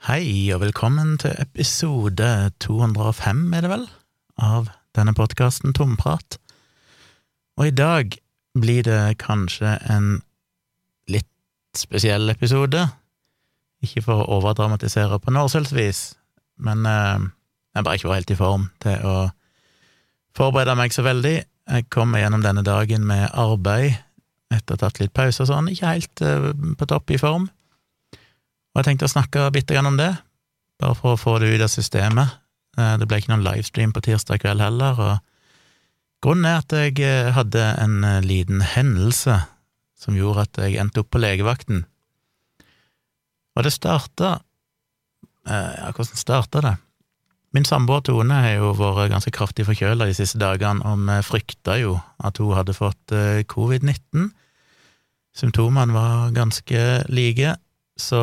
Hei, og velkommen til episode 205, er det vel, av denne podkasten Tomprat. Og i dag blir det kanskje en litt spesiell episode. Ikke for å overdramatisere på Nordsjølsvis, men eh, jeg bare ikke var helt i form til å forberede meg så veldig. Jeg kom gjennom denne dagen med arbeid etter å ha tatt litt pause og sånn, ikke helt eh, på topp i form. Og jeg tenkte å snakke bitte grann om det, bare for å få det ut av systemet. Eh, det ble ikke noen livestream på tirsdag kveld heller, og grunnen er at jeg eh, hadde en eh, liten hendelse som gjorde at jeg endte opp på legevakten. Og det starta Ja, hvordan starta det? Min samboer Tone har jo vært ganske kraftig forkjøla de siste dagene, og vi frykta jo at hun hadde fått covid-19. Symptomene var ganske like, så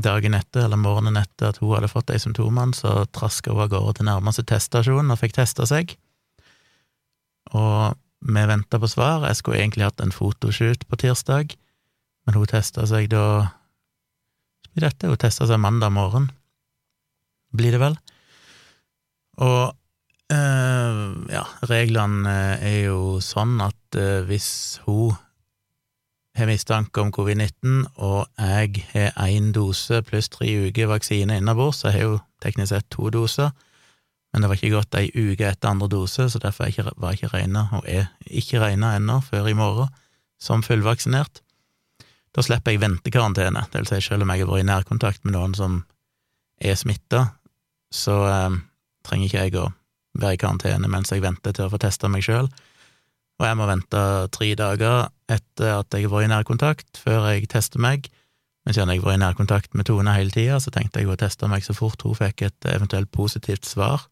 Dagen etter, eller morgenen etter at hun hadde fått de symptomene, så traska hun av gårde til nærmeste teststasjon og fikk testa seg. Og vi venta på svar. Jeg skulle egentlig hatt en fotoshoot på tirsdag, men hun testa seg da i dette? Hun testa seg mandag morgen, blir det vel. Og øh, ja, reglene er jo sånn at øh, hvis hun har mistanke om covid-19, og jeg har én dose pluss tre uker vaksine innabords, så jeg har jo teknisk sett to doser, men det var ikke gått ei uke etter andre dose, så derfor var jeg ikke regna, og er ikke regna ennå, før i morgen, som fullvaksinert. Da slipper jeg ventekarantene, det vil si selv om jeg har vært i nærkontakt med noen som er smitta, så eh, trenger ikke jeg å være i karantene mens jeg venter til å få testa meg sjøl og jeg må vente tre dager etter at jeg har vært i nærkontakt, før jeg tester meg. Men siden jeg har vært i nærkontakt med Tone hele tida, så tenkte jeg å teste meg så fort hun fikk et eventuelt positivt svar.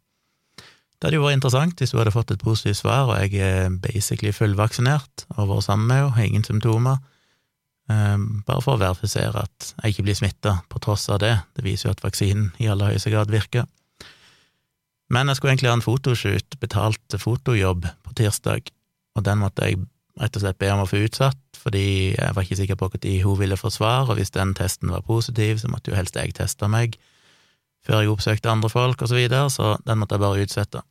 Det hadde jo vært interessant hvis hun hadde fått et positivt svar, og jeg er basically fullvaksinert og vært sammen med henne, har ingen symptomer, ehm, bare for å verifisere at jeg ikke blir smitta, på tross av det. Det viser jo at vaksinen i aller høyeste grad virker. Men jeg skulle egentlig ha en fotoshoot, betalt fotojobb, på tirsdag, og den måtte jeg rett og slett be om å få utsatt, fordi jeg var ikke sikker på når hun ville få svar, og hvis den testen var positiv, så måtte jo helst jeg teste meg før jeg oppsøkte andre folk, og så videre, så den måtte jeg bare utsette.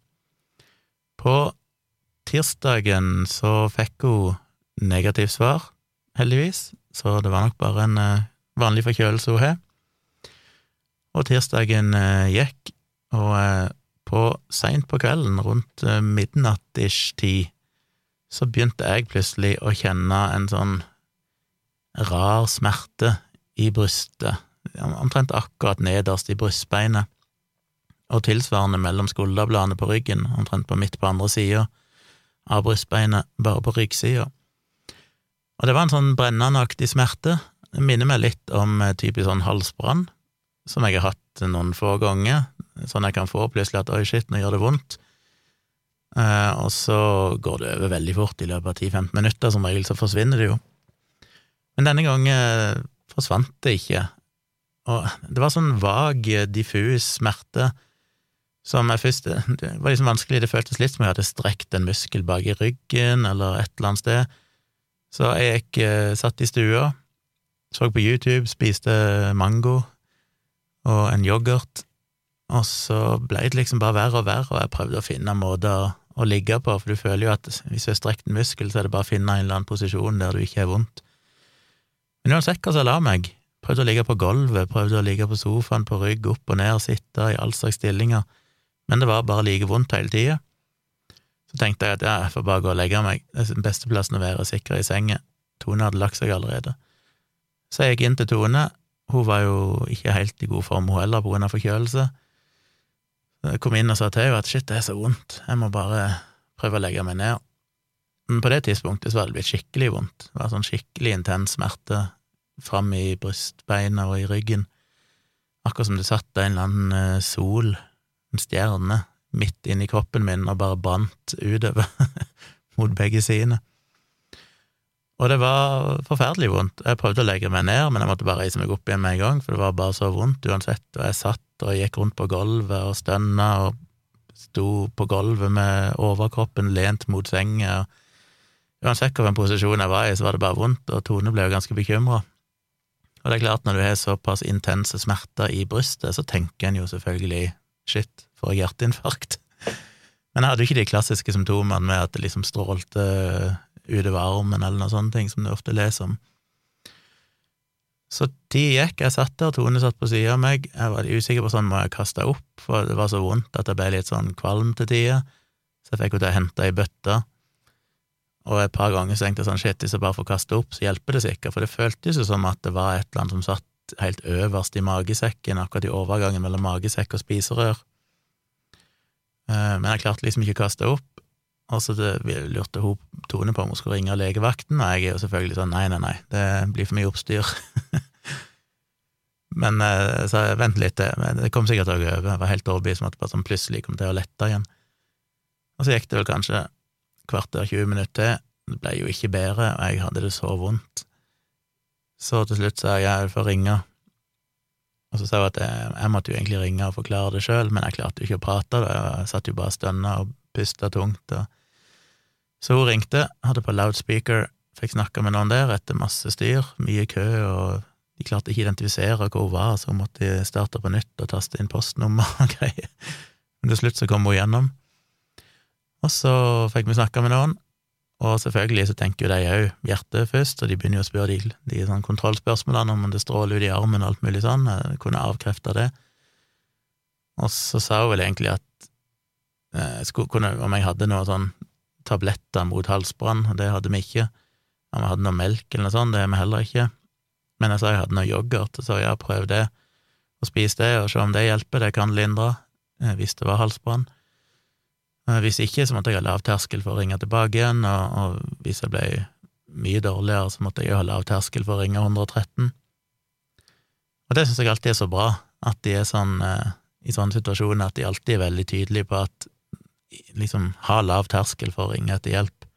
På tirsdagen så fikk hun negativt svar, heldigvis, så det var nok bare en eh, vanlig forkjølelse hun har. Og tirsdagen eh, gikk, og eh, på seint på kvelden, rundt midnatt-ish tid, så begynte jeg plutselig å kjenne en sånn rar smerte i brystet, omtrent akkurat nederst i brystbeinet, og tilsvarende mellom skulderbladene på ryggen, omtrent på midt på andre sida av brystbeinet, bare på ryggsida. Og det var en sånn brennende-aktig smerte. Det minner meg litt om eh, typisk sånn halsbrann, som jeg har hatt noen få ganger, sånn jeg kan få plutselig at oi, shit, nå gjør det vondt. Eh, og så går det over veldig fort, i løpet av 10-15 minutter, som regel så forsvinner det jo. Men denne gangen forsvant det ikke, og det var sånn vag, diffus smerte som jeg først Det var liksom vanskelig, det føltes litt som jeg hadde strekt en muskel bak i ryggen, eller et eller annet sted. Så jeg gikk, eh, satt i stua, så på YouTube, spiste mango og en yoghurt, og så ble det liksom bare verre og verre, og jeg prøvde å finne måter å ligge på, for du føler jo at hvis du har strekt en muskel, så er det bare å finne en eller annen posisjon der du ikke har vondt. Men uansett hva som la meg, prøvde å ligge på gulvet, prøvde å ligge på sofaen på rygg, opp og ned, sitte i all slags stillinger, men det var bare like vondt hele tida. Så tenkte jeg at ja, jeg får bare gå og legge meg, det er den beste plassen å være, sikker i senga. Tone hadde lagt seg allerede. Så jeg gikk inn til Tone, hun var jo ikke helt i god form, hun heller, på grunn av forkjølelse. Jeg kom inn og sa til henne at shit, det er så vondt, jeg må bare prøve å legge meg ned. Men på det tidspunktet så hadde det blitt skikkelig vondt. Det var sånn skikkelig intens smerte fram i brystbeina og i ryggen. Akkurat som det satt en eller annen eh, sol, en stjerne, midt inni kroppen min og bare brant utover mot begge sidene. Og det var forferdelig vondt. Jeg prøvde å legge meg ned, men jeg måtte bare reise meg opp igjen med en gang, for det var bare så vondt uansett. Og jeg satt og gikk rundt på gulvet og stønna og sto på gulvet med overkroppen lent mot senga. Uansett hvilken posisjon jeg var i, så var det bare vondt, og Tone ble jo ganske bekymra. Og det er klart, når du har såpass intense smerter i brystet, så tenker en jo selvfølgelig shit, får jeg hjerteinfarkt? Men jeg hadde jo ikke de klassiske symptomene med at det liksom strålte utover armen eller noen sånne ting, som du ofte leser om. Så tida gikk, jeg satt der, Tone satt på sida av meg, jeg var usikker på sånn må jeg kaste opp, for det var så vondt at jeg ble litt sånn kvalm til tider, så jeg fikk henne til å hente ei bøtte, og et par ganger så tenkte jeg sånn shit, hvis jeg bare får kaste opp, så hjelper det sikkert, for det føltes jo som at det var et eller annet som satt helt øverst i magesekken, akkurat i overgangen mellom magesekk og spiserør. Eh, men jeg klarte liksom ikke å kaste opp, og så lurte hun Tone på om hun skulle ringe legevakten, og jeg er jo selvfølgelig sånn nei, nei, nei, det blir for mye oppstyr. men eh, så vent litt men det kom sikkert å gå over, jeg var helt overbevist om at det bare sånn plutselig kom til å lette igjen. Og så gikk det vel kanskje kvarter, 20 minutter til, det ble jo ikke bedre, og jeg hadde det så vondt. Så til slutt sa jeg jeg får ringe, og så sa hun at jeg, jeg, måtte jo egentlig ringe og forklare det sjøl, men jeg klarte jo ikke å prate, da. jeg satt jo bare og stønna og pusta tungt. og så hun ringte, hadde på loudspeaker, fikk snakka med noen der etter masse styr, mye kø, og de klarte ikke å identifisere hvor hun var, så hun måtte starte på nytt og taste inn postnummer og greier. Men til slutt så kom hun gjennom. Og så fikk vi snakka med noen, og selvfølgelig så tenker jo de òg hjertet først, og de begynner jo å spørre de, de sånn kontrollspørsmålene om det stråler ut i armen og alt mulig sånn, jeg kunne avkrefte det. Og så sa hun vel egentlig at eh, skulle, kunne, om jeg hadde noe sånn tabletter mot halsbrann, det hadde vi ikke. Om vi hadde noe melk eller noe sånt, det har vi heller ikke. Men jeg sa jeg hadde noe yoghurt, så ja, prøv det, og spis det, og se om det hjelper, det kan lindre, eh, hvis det var halsbrann. Eh, hvis ikke, så måtte jeg ha lav terskel for å ringe tilbake igjen, og, og hvis jeg ble mye dårligere, så måtte jeg ha lav terskel for å ringe 113. Og det syns jeg alltid er så bra, at de er sånn eh, i sånne situasjoner at de alltid er veldig tydelige på at liksom ha lav terskel for å ringe etter hjelp.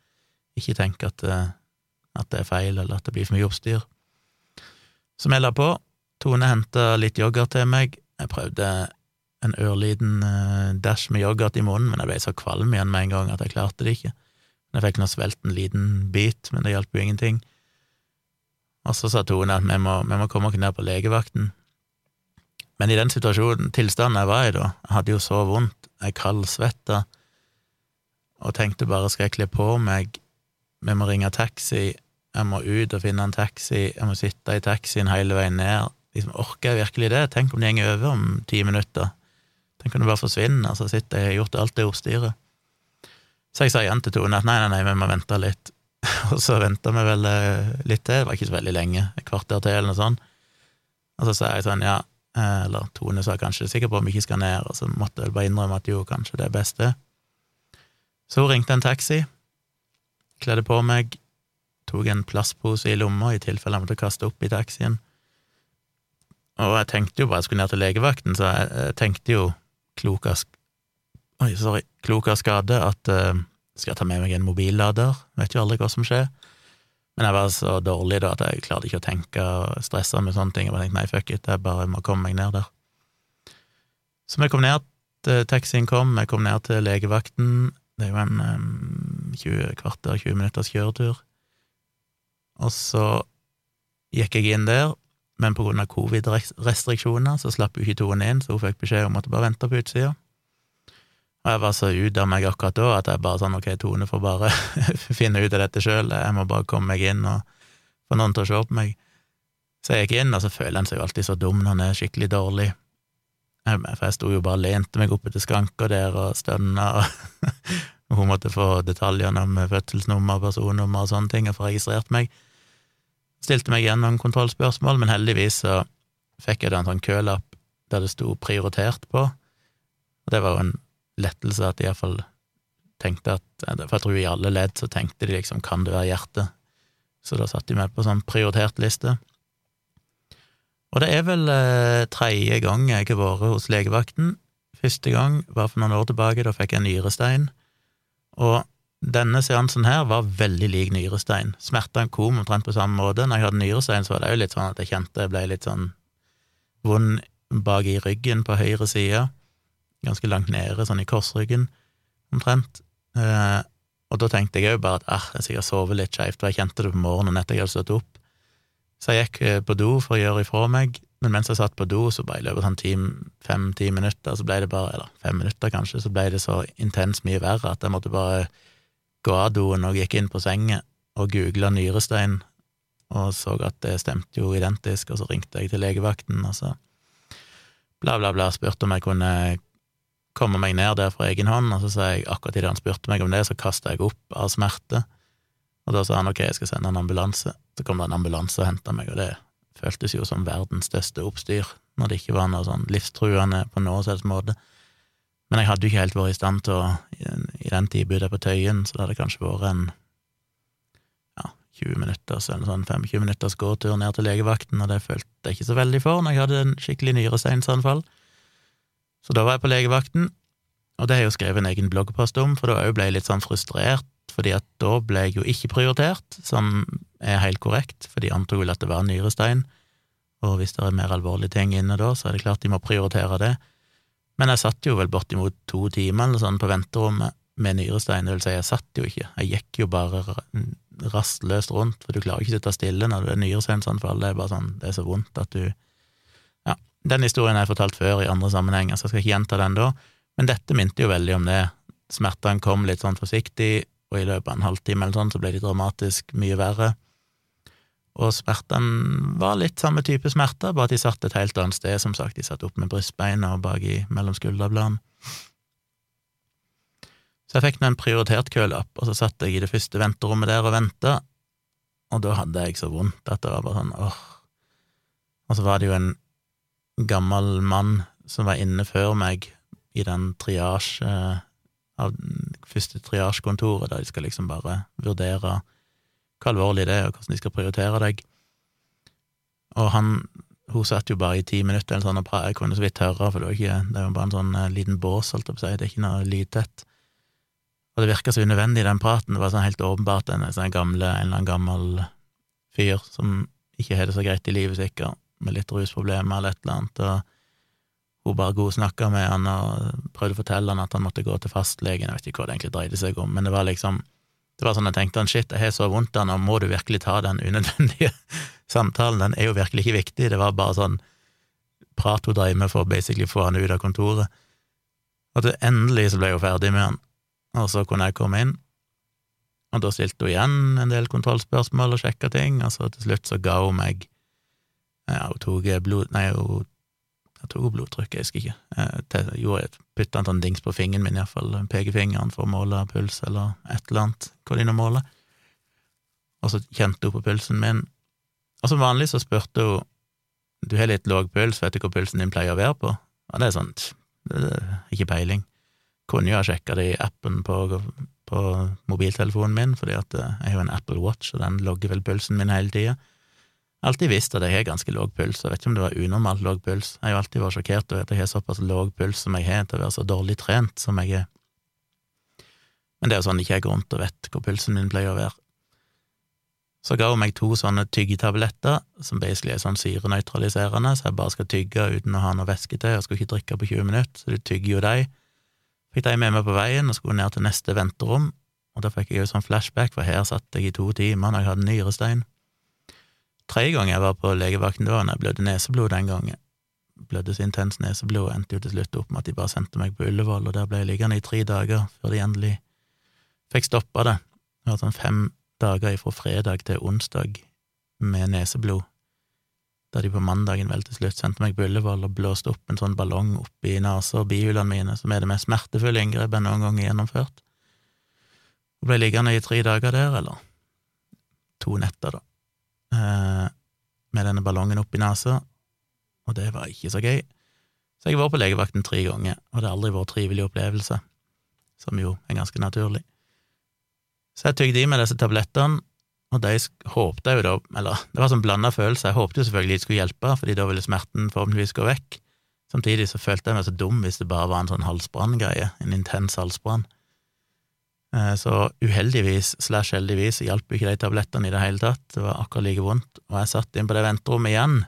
Ikke tenk at, eh, at, det er feil, eller at det blir for mye oppstyr. Så la på. Tone henta litt yoghurt til meg. Jeg prøvde en ørliten uh, dash med yoghurt i munnen, men jeg ble så kvalm igjen med en gang at jeg klarte det ikke. Jeg fikk nå svelget en liten bit, men det hjalp jo ingenting. Og så sa Tone at vi må, vi må komme oss ned på legevakten. Men i den situasjonen, tilstanden jeg var i da, jeg hadde jo så vondt, jeg kaldsvetta, og tenkte bare skal jeg kle på meg, vi må ringe taxi, jeg må ut og finne en taxi, jeg må sitte i taxien hele veien ned, liksom, orker jeg virkelig det? Tenk om det går over om ti minutter? Tenk om det bare forsvinner, så sitter jeg og har gjort alt det oppstyret. Så jeg sa igjen til Tone at nei, nei, nei, vi må vente litt. Og så venta vi vel eh, litt til, det var ikke så veldig lenge, et kvarter til eller noe sånt. Og så sa jeg sånn, ja, eh, eller Tone sa kanskje sikkert på om vi ikke skal ned, og så måtte jeg bare innrømme at jo, kanskje det er best, det. Så hun ringte en taxi, kledde på meg, tok en plastpose i lomma i tilfelle jeg måtte kaste opp i taxien. Og jeg tenkte jo bare jeg skulle ned til legevakten, så jeg, jeg tenkte jo klok av skade at uh, skal jeg ta med meg en mobillader? Vet jo aldri hva som skjer. Men jeg var så dårlig da at jeg klarte ikke å tenke og stresse med sånne ting. Jeg bare tenkte nei, fuck it, jeg bare må komme meg ned der. Så vi kom ned, taxien kom, vi kom ned til legevakten. Det er jo en um, 20 kvarter, 20 minutters kjøretur. Og så gikk jeg inn der, men på grunn av covid-restriksjoner så slapp hun ikke Tone inn, så hun fikk beskjed om at hun bare vente på utsida. Og jeg var så ut av meg akkurat da at jeg bare sånn ok, Tone får bare finne ut av dette sjøl, jeg må bare komme meg inn og få noen til å se på meg. Så jeg gikk inn, og så føler en seg jo alltid så dum når en er skikkelig dårlig. For jeg sto jo bare og lente meg opp etter skranka der og stønna, og hun måtte få detaljene om fødselsnummer, personnummer og sånne ting, og få registrert meg. Stilte meg gjennom kontrollspørsmål, men heldigvis så fikk jeg da en sånn kølapp der det sto 'prioritert' på, og det var jo en lettelse at de iallfall tenkte at For jeg tror i alle ledd så tenkte de liksom 'kan det være hjertet', så da satte de meg på sånn prioritert liste. Og det er vel eh, tredje gang jeg har vært hos legevakten. Første gang var for noen år tilbake, da fikk jeg nyrestein. Og denne seansen her var veldig lik nyrestein. Smertene kom omtrent på samme måte. Når jeg hadde nyrestein, så var det jo litt sånn at jeg kjente jeg ble litt sånn vond bak i ryggen på høyre side. Ganske langt nede, sånn i korsryggen, omtrent. Eh, og da tenkte jeg òg bare at ah, jeg sikkert sover litt skeivt, for jeg kjente det på morgenen etter jeg hadde stått opp. Så jeg gikk eh, på do for å gjøre ifra meg, men mens jeg satt på do, så bare i løpet av sånn fem-ti minutter, så ble det bare, eller fem minutter kanskje, så ble det så intenst mye verre at jeg måtte bare gå av doen og gikk inn på sengen og googla nyrestein, og så at det stemte jo identisk, og så ringte jeg til legevakten, og så bla, bla, bla, spurte om jeg kunne komme meg ned der for egen hånd, og så sa jeg akkurat idet han spurte meg om det, så kasta jeg opp av smerte, og da sa han ok, jeg skal sende en ambulanse. Så kom det en ambulanse og henta meg, og det føltes jo som verdens største oppstyr, når det ikke var noe sånn livstruende på noen selvs måte. Men jeg hadde jo ikke helt vært i stand til å I den tid bodde jeg på Tøyen, så det hadde kanskje vært en ja, 20 minutters eller sånn 25 minutters gåtur ned til legevakten, og det følte jeg ikke så veldig for når jeg hadde en skikkelig nyresteinsanfall. Så da var jeg på legevakten, og det har jeg jo skrevet en egen bloggpost om, for da ble jeg litt sånn frustrert, fordi at da ble jeg jo ikke prioritert, som er helt korrekt, for de antok vel at det var nyrestein, og hvis det er mer alvorlige ting inne da, så er det klart de må prioritere det. Men jeg satt jo vel bortimot to timer eller sånn på venterommet med nyrestein, det vil si, jeg satt jo ikke, jeg gikk jo bare rastløst rundt, for du klarer ikke å sitte stille når du er nyresteinsanfall, det er bare sånn, det er så vondt at du Ja, den historien har jeg fortalt før i andre sammenhenger, så jeg skal ikke gjenta den da, men dette minte jo veldig om det. Smertene kom litt sånn forsiktig, og i løpet av en halvtime eller sånn så ble de dramatisk mye verre. Og smertene var litt samme type smerter, bare at de satt et helt annet sted, som sagt, de satt opp med brystbeina og bak i mellom skulderbladene. Så jeg fikk nå en prioritert kølapp, og så satt jeg i det første venterommet der og venta, og da hadde jeg så vondt at det var bare sånn åh. Og så var det jo en gammel mann som var inne før meg i den triasje av første triasjekontoret, der de skal liksom bare vurdere hva alvorlig det er, og hvordan de skal prioritere deg. Og han, hun satt jo bare i ti minutter eller sånn, og jeg kunne så vidt høre, for det, var ikke, det jo bare en sånn eh, liten bås, holdt jeg på å si, det er ikke noe lydtett. Og det virka så unødvendig, den praten, det var sånn helt åpenbart en, sånn gamle, en eller annen gammel fyr som ikke har det så greit i livet, sikkert, med litt rusproblemer eller et eller annet, og hun bare godsnakka med han og prøvde å fortelle han at han måtte gå til fastlegen, jeg vet ikke hva det egentlig dreide seg om, men det var liksom det var sånn jeg tenkte han, shit, jeg har så vondt av nå må du virkelig ta den unødvendige samtalen, den er jo virkelig ikke viktig, det var bare sånn prat hun drev med for basically få han ut av kontoret. Og til endelig så ble hun ferdig med han, og så kunne jeg komme inn, og da stilte hun igjen en del kontrollspørsmål og sjekka ting, og så til slutt så ga hun meg ja, hun tok blod... Nei, hun jeg tok blodtrykket, jeg husker ikke. Jeg gjorde Putta en sånn dings på fingeren min, iallfall, pekefingeren, for å måle puls eller et eller annet, hva de nå måler. Og så kjente hun på pulsen min. Og som vanlig så spurte hun du har litt lav puls, vet du hva pulsen din pleier å være på? Og det er sånn, det er ikke peiling. Kunne jo ha sjekka det i appen på, på mobiltelefonen min, fordi at eh, jeg har jo en Apple Watch, og den logger vel pulsen min hele tida alltid visst at jeg har ganske låg puls, jeg vet ikke om det var unormalt låg puls. Jeg har jo alltid vært sjokkert over at jeg har såpass låg puls som jeg har, til å være så dårlig trent som jeg er. Men det er jo sånn at jeg ikke går rundt og vet hvor pulsen min pleier å være. Så ga hun meg to sånne tyggetabletter, som basically er sånn syrenøytraliserende, så jeg bare skal tygge uten å ha noe væske til, og skal ikke drikke på 20 minutter, så du tygger jo de. Fikk de med meg på veien og skulle ned til neste venterom, og da fikk jeg jo sånn flashback, for her satt jeg i to timer når jeg hadde nyrestein tredje gang jeg var på legevakten, det var når jeg blødde neseblod den gangen. Blødde så intenst neseblod, endte jo til slutt opp med at de bare sendte meg på Ullevål, og der ble jeg liggende i tre dager før de endelig fikk stoppa det. Det var sånn fem dager fra fredag til onsdag med neseblod, da de på mandagen vel til slutt sendte meg på Ullevål og blåste opp en sånn ballong oppi nesa og bihulene mine, som er det mest smertefulle inngrepet jeg noen gang har gjennomført. Og ble liggende i tre dager der, eller to netter, da. Eh, med denne ballongen oppi nesa, og det var ikke så gøy. Så jeg har vært på legevakten tre ganger, og det har aldri vært trivelig opplevelse, som jo er ganske naturlig. Så jeg tygde i meg disse tablettene, og de håpte jo da, eller det var sånn blanda følelse, jeg håpte jo selvfølgelig de skulle hjelpe, fordi da ville smerten forhåpentligvis gå vekk. Samtidig så følte jeg meg så dum hvis det bare var en sånn halsbranngreie, en intens halsbrann. Eh, så uheldigvis slash heldigvis hjalp ikke de tablettene i det hele tatt, det var akkurat like vondt, og jeg satt inn på det venterommet igjen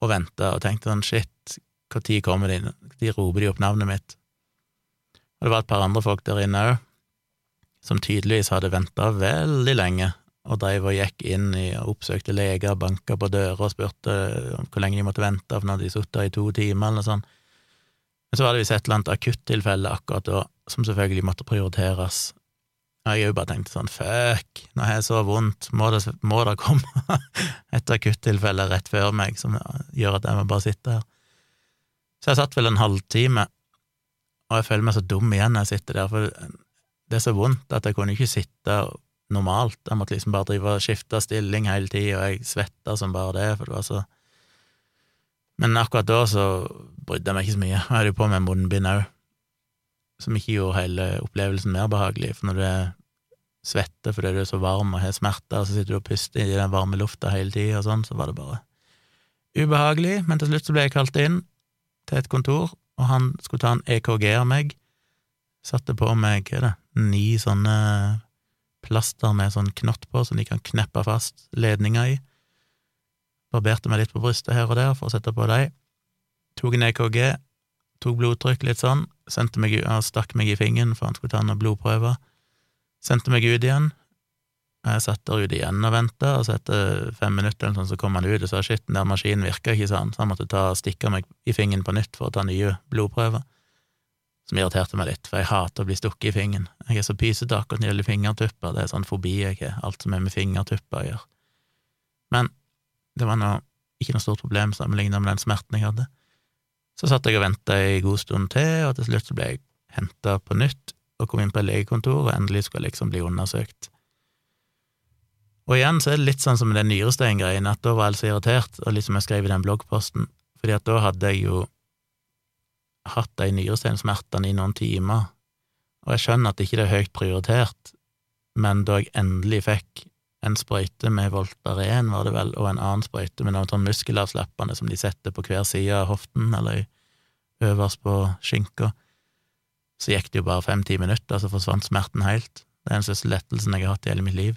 og venta og tenkte sånn shit, når kommer de, de roper de opp navnet mitt? Og det var et par andre folk der inne òg, som tydeligvis hadde venta veldig lenge og dreiv og gikk inn i og oppsøkte leger, banka på dører og spurte om hvor lenge de måtte vente, for nå hadde de sittet i to timer, eller noe sånt. Men så var det visst et eller annet akuttilfelle akkurat da, som selvfølgelig måtte prioriteres. Og jeg òg bare tenkte sånn, fuck, nå har jeg så vondt, må det, må det komme et akuttilfelle rett før meg som gjør at jeg må bare sitte her? Så jeg satt vel en halvtime, og jeg føler meg så dum igjen når jeg sitter der, for det er så vondt at jeg kunne ikke sitte normalt. Jeg måtte liksom bare drive og skifte stilling hele tida, og jeg svetta som bare det, for det var så Men akkurat da så brydde jeg meg ikke så mye. Jeg hadde jo på meg munnbind òg, som ikke gjorde hele opplevelsen mer behagelig, for når du er svette fordi du er så varm og har smerter, og så sitter du og puster i den varme lufta hele tida og sånn, så var det bare ubehagelig. Men til slutt så ble jeg kalt inn til et kontor, og han skulle ta en EKG av meg. Satte på meg, hva er det, ni sånne plaster med sånn knott på som de kan kneppe fast ledninger i. Barberte meg litt på brystet her og der for å sette på dem. Tok en EKG, tok blodtrykk litt sånn, sendte meg, og stakk meg i fingeren for han skulle ta noen blodprøver. Sendte meg ut igjen. Jeg satt der ute igjen og venta, og så etter fem minutter eller sånn så kom han ut og sa shit, den der maskinen virka ikke, sa han, så han måtte ta stikke meg i fingeren på nytt for å ta nye blodprøver som irriterte meg litt, for jeg hater å bli stukket i fingeren. Jeg er så pysete akkurat når det gjelder fingertupper, det er sånn fobi jeg har, alt som er med fingertupper å gjøre. Men det var nå ikke noe stort problem sammenlignet med den smerten jeg hadde. Så satt jeg og venta ei god stund til, og til slutt ble jeg henta på nytt og kom inn på et legekontor, og endelig skulle jeg liksom bli undersøkt. Og igjen så er det litt sånn som den nyresteingreien, at da var jeg så irritert, og liksom jeg skrev i den bloggposten, fordi at da hadde jeg jo hatt de nyresteinsmertene i noen timer, og jeg skjønner at ikke det er høyt prioritert, men da jeg endelig fikk en sprøyte med Voltaren, var det vel, og en annen sprøyte med noe sånn muskelavslappende som de setter på hver side av hoften, eller øverst på skinka, så gikk det jo bare fem-ti minutter, så forsvant smerten helt. Det er den største lettelsen jeg har hatt i hele mitt liv.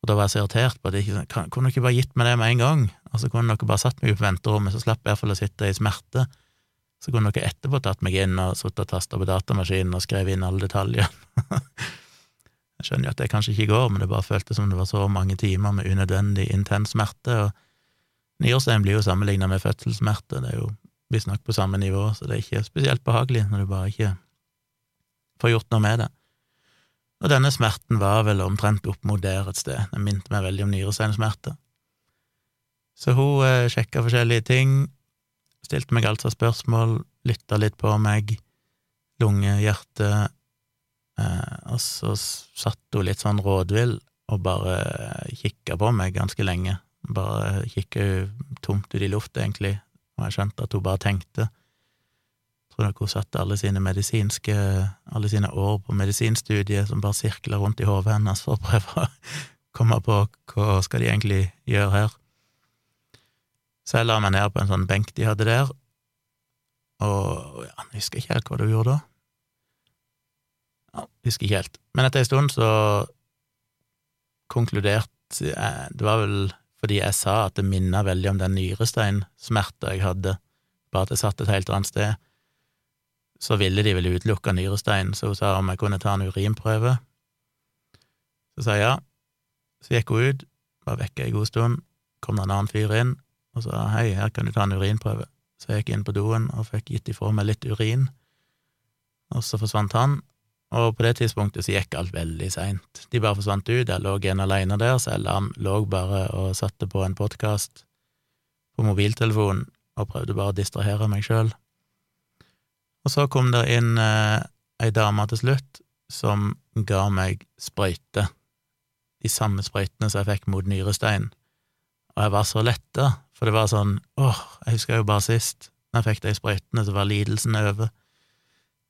Og da var jeg så irritert på at jeg ikke kunne dere bare gitt meg det med en gang? Altså, kunne dere bare satt meg på venterommet, så slapp jeg iallfall å sitte i smerte så kunne dere etterpå tatt meg inn og sittet og tasta på datamaskinen og skrevet inn alle detaljer. jeg skjønner jo at det kanskje ikke går, men det bare føltes som det var så mange timer med unødvendig intens smerte, og nyårsdagen blir jo sammenligna med fødselssmerte, det er jo visstnok på samme nivå, så det er ikke spesielt behagelig når du bare ikke får gjort noe med det. Og denne smerten var vel omtrent opp mot der et sted, den minte meg veldig om nyreseinsmerte. Så hun eh, sjekka forskjellige ting, Stilte meg altså spørsmål, lytta litt på meg, lunge, hjerte, og så satt hun litt sånn rådvill og bare kikka på meg ganske lenge. Bare kikka tomt ut i lufta, egentlig, og jeg skjønte at hun bare tenkte. Jeg tror nok hun satte alle sine medisinske, alle sine år på medisinstudiet som bare sirkla rundt i hodet hennes for å prøve å komme på hva skal de egentlig gjøre her. Så jeg la meg ned på en sånn benk de hadde der, og ja, jeg husker ikke helt hva du gjorde da. Jeg husker ikke helt. Men etter en stund så konkluderte jeg Det var vel fordi jeg sa at det minna veldig om den nyresteinsmerta jeg hadde, bare at jeg satt et helt annet sted. Så ville de vel utelukke nyrestein, så hun sa om jeg kunne ta en urinprøve. Så sa jeg ja. Så gikk hun ut, var vekke ei god stund, kom det en annen fyr inn, og sa hei, her kan du ta en urinprøve. Så jeg gikk inn på doen og fikk gitt ifra meg litt urin, og så forsvant han, og på det tidspunktet så gikk alt veldig seint. De bare forsvant ut, jeg lå en aleine der, så jeg lå bare og satte på en podkast på mobiltelefonen og prøvde bare å distrahere meg sjøl. Og så kom det inn eh, ei dame til slutt som ga meg sprøyte, de samme sprøytene som jeg fikk mot nyrestein, og jeg var så letta, for det var sånn, åh, jeg husker jo bare sist, når jeg fikk de sprøytene, så var lidelsen over.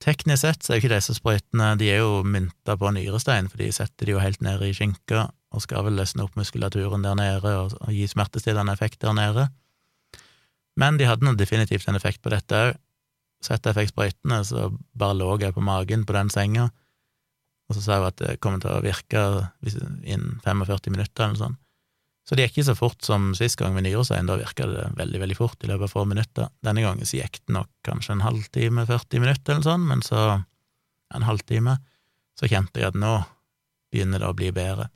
Teknisk sett så er jo ikke disse sprøytene, de er jo mynta på nyrestein, for de setter de jo helt nede i skinka og skal vel løsne opp muskulaturen der nede og, og gi smertestillende effekt der nede. Men de hadde nå definitivt en effekt på dette òg. Så etter jeg fikk sprøytene, så bare lå jeg på magen på den senga, og så sa jeg at det kommer til å virke innen 45 minutter eller noe sånt. Så det gikk ikke så fort som sist gang med nyårsøyen, da virka det veldig, veldig fort i løpet av få minutter. Denne gangen så gikk det nok kanskje en halvtime, 40 minutter eller sånn, men så en halvtime, så kjente jeg at nå begynner det å bli bedre.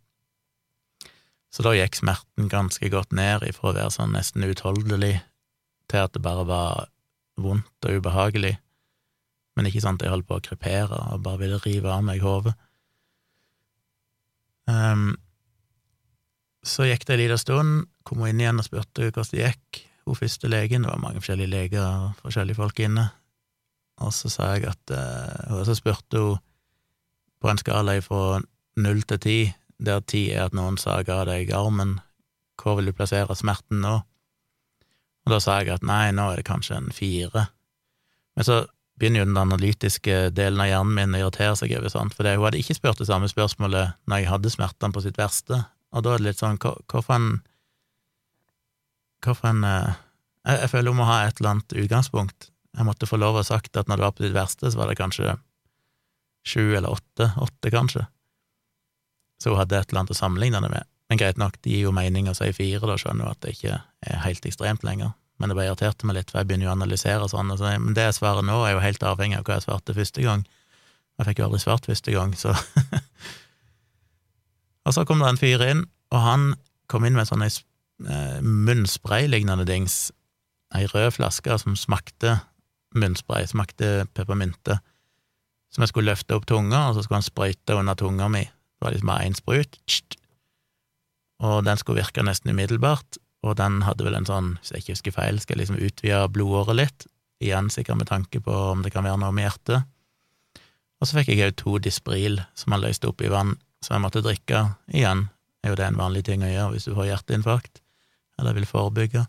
Så da gikk smerten ganske godt ned ifra å være sånn nesten utholdelig til at det bare var vondt og ubehagelig, men ikke sant, jeg holdt på å krepere og bare ville rive av meg hodet. Um, så gikk det en liten stund, kom hun inn igjen og spurte hvordan det gikk, hun første legen, det var mange forskjellige leger og forskjellige folk inne, og så sa jeg at uh, Og så spurte hun på en skala fra null til ti, der ti er at noen sager av deg armen, hvor vil du plassere smerten nå? Og da sa jeg at nei, nå er det kanskje en fire. Men så begynner jo den analytiske delen av hjernen min å irritere seg over sånt, for hun hadde ikke spurt det samme spørsmålet når jeg hadde smertene på sitt verste, og da er det litt sånn, hvorfor en en eh, jeg, jeg føler hun må ha et eller annet utgangspunkt. Jeg måtte få lov å ha sagt at når det var på ditt verste, så var det kanskje sju eller åtte, åtte kanskje. Så hun hadde et eller annet å sammenligne det med. Men greit nok, det gir jo mening å si fire, da skjønner hun at det ikke er helt ekstremt lenger. Men det bare irriterte meg litt, for jeg begynner jo å analysere sånn. Og men det jeg svarer nå, er jo helt avhengig av hva jeg svarte første gang. Jeg fikk jo aldri svart første gang, så Og så kom det en fyr inn, og han kom inn med sånn ei eh, munnspray-lignende dings, ei rød flaske som smakte munnspray, smakte peppermynte, som jeg skulle løfte opp tunga, og så skulle han sprøyte under tunga mi. Det var liksom bare én sprut, og den skulle virke nesten umiddelbart, og den hadde vel en sånn, hvis jeg ikke husker feil, skal liksom utvide blodåret litt, igjen sikkert med tanke på om det kan være noe med hjertet. Og så fikk jeg òg to Dispril som han løste opp i vann, som jeg måtte drikke. Igjen er jo det en vanlig ting å gjøre hvis du får hjerteinfarkt, eller vil forebygge.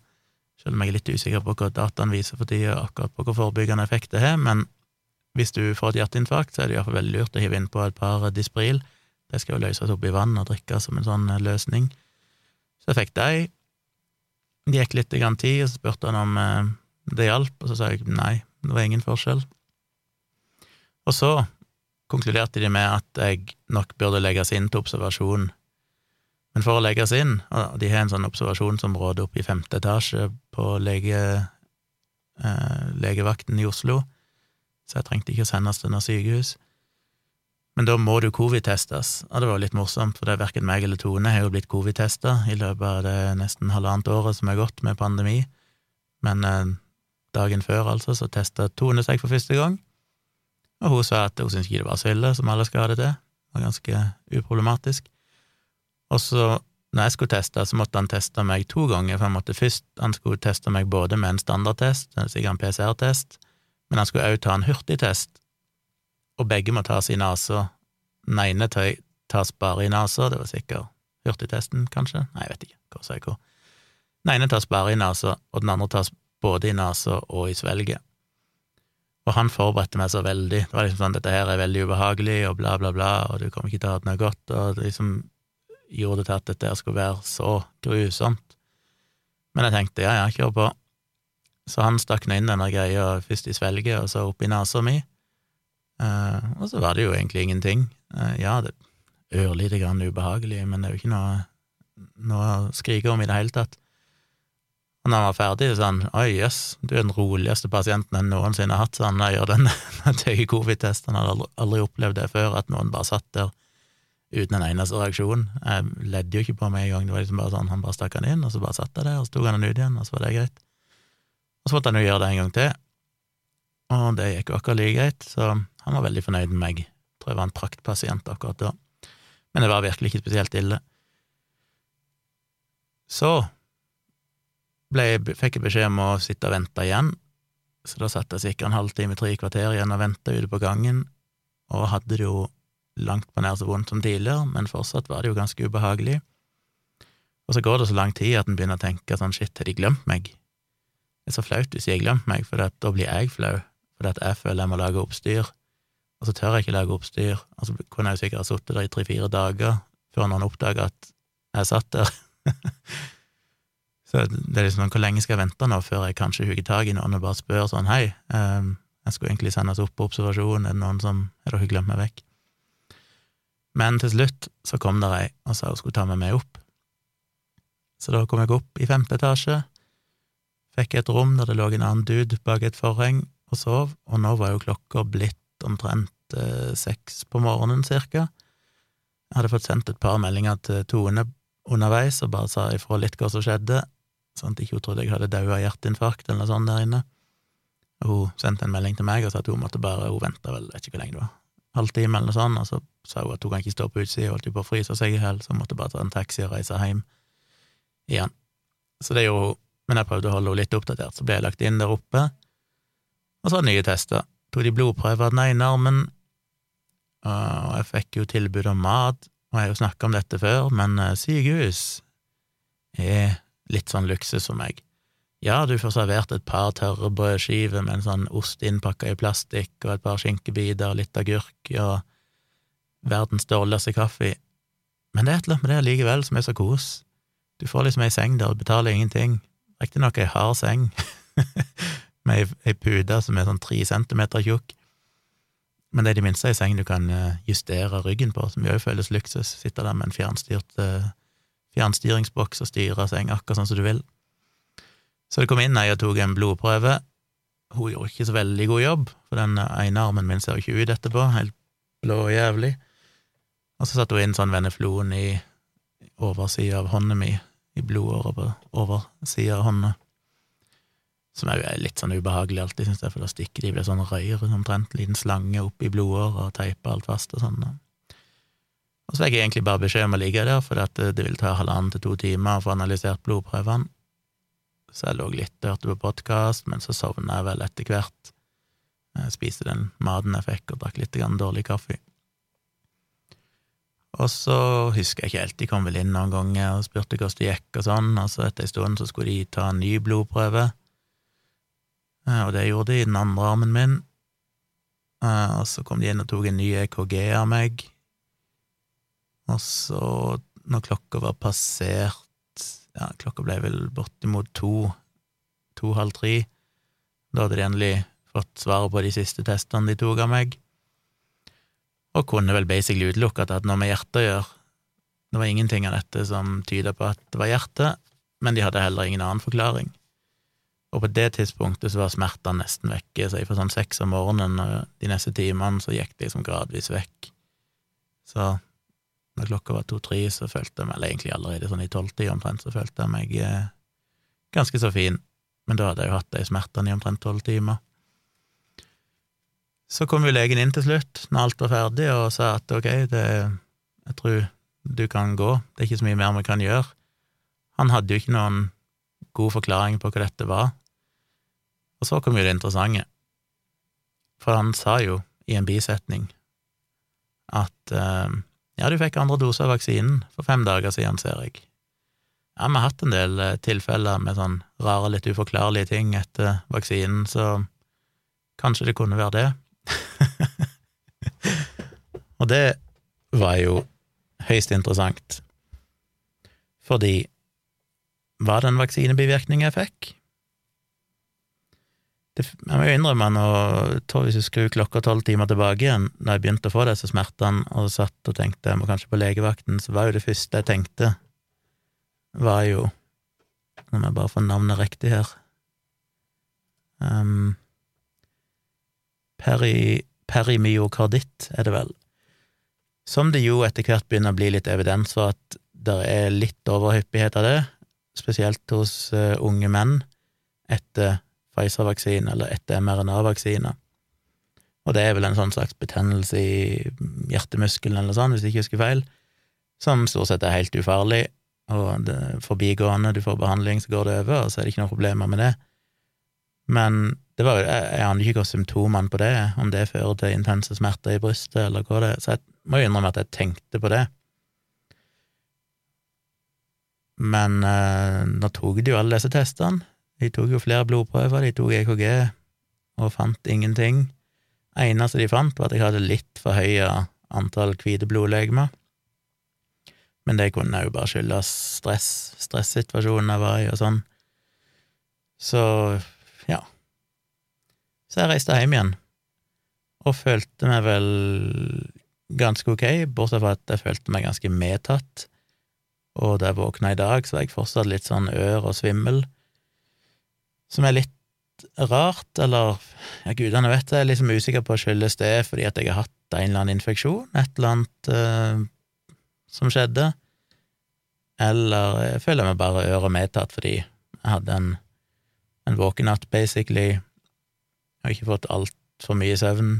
Selv om jeg er litt usikker på hva dataen viser for tida, akkurat på hvor forebyggende effekt det har, men hvis du får et hjerteinfarkt, så er det iallfall veldig lurt å hive innpå et par Dispril. Det skal jo løses opp i vann og drikkes som en sånn løsning. Så jeg fikk de. Det gikk litt tid, og så spurte han om eh, det hjalp, og så sa jeg nei, det var ingen forskjell. Og så konkluderte de med at jeg nok burde legges inn til observasjon. Men for å legges inn, og de har en sånn observasjonsområde oppe i femte etasje på lege, eh, legevakten i Oslo, så jeg trengte ikke å sendes til noe sykehus. Men da må du covid-testes, og det var litt morsomt, for det er verken meg eller Tone har jo blitt covid-testa i løpet av det nesten halvannet året som er gått med pandemi, men eh, dagen før, altså, så testa Tone seg for første gang, og hun sa at hun syntes ikke det var så ille som alle skal det til, det var ganske uproblematisk. Og så, når jeg skulle teste, så måtte han teste meg to ganger, for han måtte først, han skulle teste meg både med en standardtest, sikkert en PCR-test, men han skulle også ta en hurtigtest, og begge må tas i nesa. Den ene tas bare i nesa, det var sikkert hurtigtesten, kanskje? Nei, jeg vet ikke, hva jeg hvor. Den ene tas bare i nesa, og den andre tas både i nesa og i svelget. Og han forberedte meg så veldig, det var liksom sånn, dette her er veldig ubehagelig, og bla, bla, bla, og du kommer ikke til å ha det noe godt, og det liksom gjorde det til at dette her skulle være så grusomt. Men jeg tenkte ja, ja, kjør på. Så han stakk nå inn denne greia først i svelget og så opp i nesa mi, Eh, og så var det jo egentlig ingenting. Eh, ja, det er ørlite grann ubehagelig, men det er jo ikke noe, noe å skrike om i det hele tatt. Og når han var ferdig, så sa han oi, jøss, yes, du er den roligste pasienten jeg noensinne har hatt, så han, gjør den, tøye covid-testen, Han hadde aldri, opplevd det før, at noen bare satt der uten en eneste reaksjon. Jeg ledde jo ikke på meg en gang, det var liksom bare sånn, han bare stakk han inn, og så bare satt jeg der, og så tok han den ut igjen, og så var det greit. Og så måtte han jo gjøre det en gang til, og det gikk jo akkurat like greit, så han var veldig fornøyd med meg. Jeg tror jeg var en praktpasient akkurat da. Men det var virkelig ikke spesielt ille. Så ble, fikk jeg beskjed om å sitte og vente igjen, så da satt jeg sikkert en halvtime, tre kvarter igjen og venta ute på gangen, og hadde det jo langt på nær så vondt som tidligere, men fortsatt var det jo ganske ubehagelig. Og så går det så lang tid at en begynner å tenke sånn shit, har de glemt meg? Det er så flaut hvis de har glemt meg, for da blir jeg flau, fordi at jeg føler jeg må lage oppstyr og så tør jeg ikke lage oppstyr. Og så kunne jeg jo sikkert ha sittet der i tre-fire dager før noen oppdaga at jeg satt der. så det er liksom sånn, hvor lenge skal jeg vente nå før jeg kanskje hugger tak i noen og bare spør sånn hei, um, jeg skulle egentlig sendes opp på observasjon, er det noen som Har dere glemt meg vekk? Men til slutt så kom der ei og sa hun skulle ta med meg opp. Så da kom jeg opp i femte etasje, fikk et rom der det lå en annen dude bak et forheng og sov, og nå var jo klokka blitt omtrent eh, seks på morgenen, cirka. Jeg hadde fått sendt et par meldinger til Tone underveis og bare sa ifra litt hva som skjedde, sånn ikke hun trodde jeg hadde daua hjerteinfarkt eller noe sånt der inne. Hun sendte en melding til meg og sa at hun måtte bare Hun venta vel, vet ikke hvor lenge det var, halvtime eller noe sånt, og så sa hun at hun kan ikke stå på utsida, holdt på å fryse seg i hjel, så hun måtte bare ta en taxi og reise hjem igjen. Så det gjorde hun, men jeg prøvde å holde henne litt oppdatert, så ble jeg lagt inn der oppe, og så nye tester. Tok de blodprøver av den ene armen, og jeg fikk jo tilbud om mat, og jeg har jo snakka om dette før, men eh, sykehus er litt sånn luksus for meg. Ja, du får servert et par tørre brødskiver med en sånn ost innpakka i plastikk, og et par skinkebiter, litt agurk og verdens dårligste kaffe, men det er et eller annet med det likevel som er så kos. Du får liksom ei seng der du betaler ingenting, riktignok ei hard seng med ei, pute som er sånn tre centimeter tjukk, men det er det minste ei seng du kan eh, justere ryggen på, som jo òg føles luksus, sitte der med en fjernstyrt eh, fjernstyringsboks og styre seng akkurat sånn som du vil. Så det kom inn ei og tok en blodprøve. Hun gjorde ikke så veldig god jobb, for den ene armen min ser ikke ut etterpå, helt blå og jævlig. Og så satte hun inn sånn veneflon i oversida av hånda mi, i blodåret på oversida av hånda, som er litt sånn ubehagelig alltid, syns jeg, for da stikker de blir sånn røyr, omtrent, liten slange opp i blodåret og teiper alt fast og sånn. Og så fikk jeg egentlig bare beskjed om å ligge der, for det vil ta halvannen til to timer å få analysert blodprøvene så jeg lå litt og hørte på podkast, men så sovna jeg vel etter hvert. Jeg spiste den maten jeg fikk, og drakk litt dårlig kaffe. Og så husker jeg ikke helt, de kom vel inn noen ganger og spurte hvordan det gikk og sånn, og så etter en stund så skulle de ta en ny blodprøve, og det gjorde de i den andre armen min. Og så kom de inn og tok en ny EKG av meg, og så, når klokka var passert ja, klokka ble vel bortimot to, to-halv tre. Da hadde de endelig fått svaret på de siste testene de tok av meg, og kunne vel basically utelukke at det hadde noe med hjertet å gjøre. Det var ingenting av dette som tyda på at det var hjertet, men de hadde heller ingen annen forklaring. Og på det tidspunktet så var smertene nesten vekke, så fra sånn seks om morgenen og de neste timene så gikk de liksom gradvis vekk. Så når klokka var to-tre, så følte jeg meg, eller egentlig allerede sånn i tolvtida omtrent, så følte jeg meg eh, ganske så fin, men da hadde jeg jo hatt de smertene i omtrent tolv timer. Så kom jo legen inn til slutt, når alt var ferdig, og sa at ok, det, jeg tror du kan gå, det er ikke så mye mer vi kan gjøre. Han hadde jo ikke noen god forklaring på hva dette var. Og så kom jo det interessante, for han sa jo i en bisetning at eh, ja, du fikk andre dose av vaksinen for fem dager siden, ser jeg. Ja, vi har hatt en del eh, tilfeller med sånn rare, litt uforklarlige ting etter vaksinen, så kanskje det kunne være det. Og det var jo høyst interessant, fordi var det en vaksinebivirkning jeg fikk? Jeg må jo innrømme nå, hvis du skrur klokka tolv timer tilbake igjen, da jeg begynte å få disse smertene, og satt og tenkte jeg må kanskje på legevakten, så var jo det første jeg tenkte, var jo Nå må jeg bare få navnet riktig her um, peri, Perimyokarditt, er det vel, som det jo etter hvert begynner å bli litt evidens for at det er litt overhyppighet av det, spesielt hos uh, unge menn etter Pfizer-vaksine eller etter mRNA-vaksine. Og det er vel en sånn slags betennelse i hjertemuskelen eller sånn, hvis jeg ikke husker feil, som stort sett er helt ufarlig, og det forbigående, du får behandling, så går det over, og så er det ikke noen problemer med det. Men det var jeg, jeg aner ikke hva symptomene på det om det fører til intense smerter i brystet, eller hva det er, så jeg må jo innrømme at jeg tenkte på det. Men eh, nå tok de jo alle disse testene, de tok jo flere blodprøver, de tok EKG og fant ingenting. Eneste de fant, var at jeg hadde litt for høye antall hvite blodlegemer. Men det kunne jo bare skyldes stress, stressituasjonen jeg var i og sånn. Så ja. Så jeg reiste hjem igjen, og følte meg vel ganske ok, bortsett fra at jeg følte meg ganske medtatt. Og da jeg våkna i dag, så var jeg fortsatt litt sånn ør og svimmel som er litt rart, eller ja, gudene vet det, jeg er liksom usikker på skyldes det fordi at jeg har hatt en eller annen infeksjon, et eller annet uh, som skjedde. eller jeg føler meg bare øre medtatt fordi jeg hadde en, en våkenatt, basically. Jeg har ikke fått altfor mye søvn.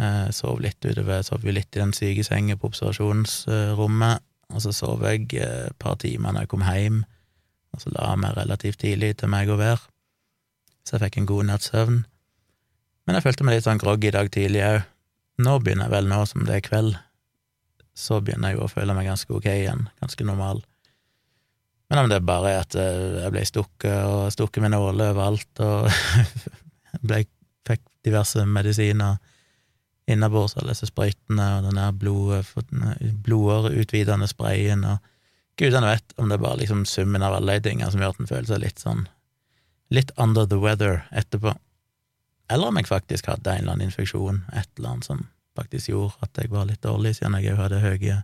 Jeg sov litt utover, sov litt i den syke senga på observasjonsrommet, og så sov jeg et par timer når jeg kom hjem, og så la meg relativt tidlig til meg å være, så jeg fikk en god natts søvn. Men jeg følte meg litt sånn groggy i dag tidlig òg. Nå begynner jeg vel, nå som det er kveld, så begynner jeg jo å føle meg ganske ok igjen, ganske normal. Men om det bare er at eh, jeg ble stukket og stukket med nåler overalt, og ble, fikk diverse medisiner innabords, alle disse sprøytene og den der blodåreutvidende sprayen, og gudene vet om det er bare liksom summen av alle de tingene som gjør at en føler seg litt sånn litt under the weather etterpå. Eller om jeg faktisk hadde en eller annen infeksjon, et eller annet som faktisk gjorde at jeg var litt dårlig, siden jeg òg hadde høye,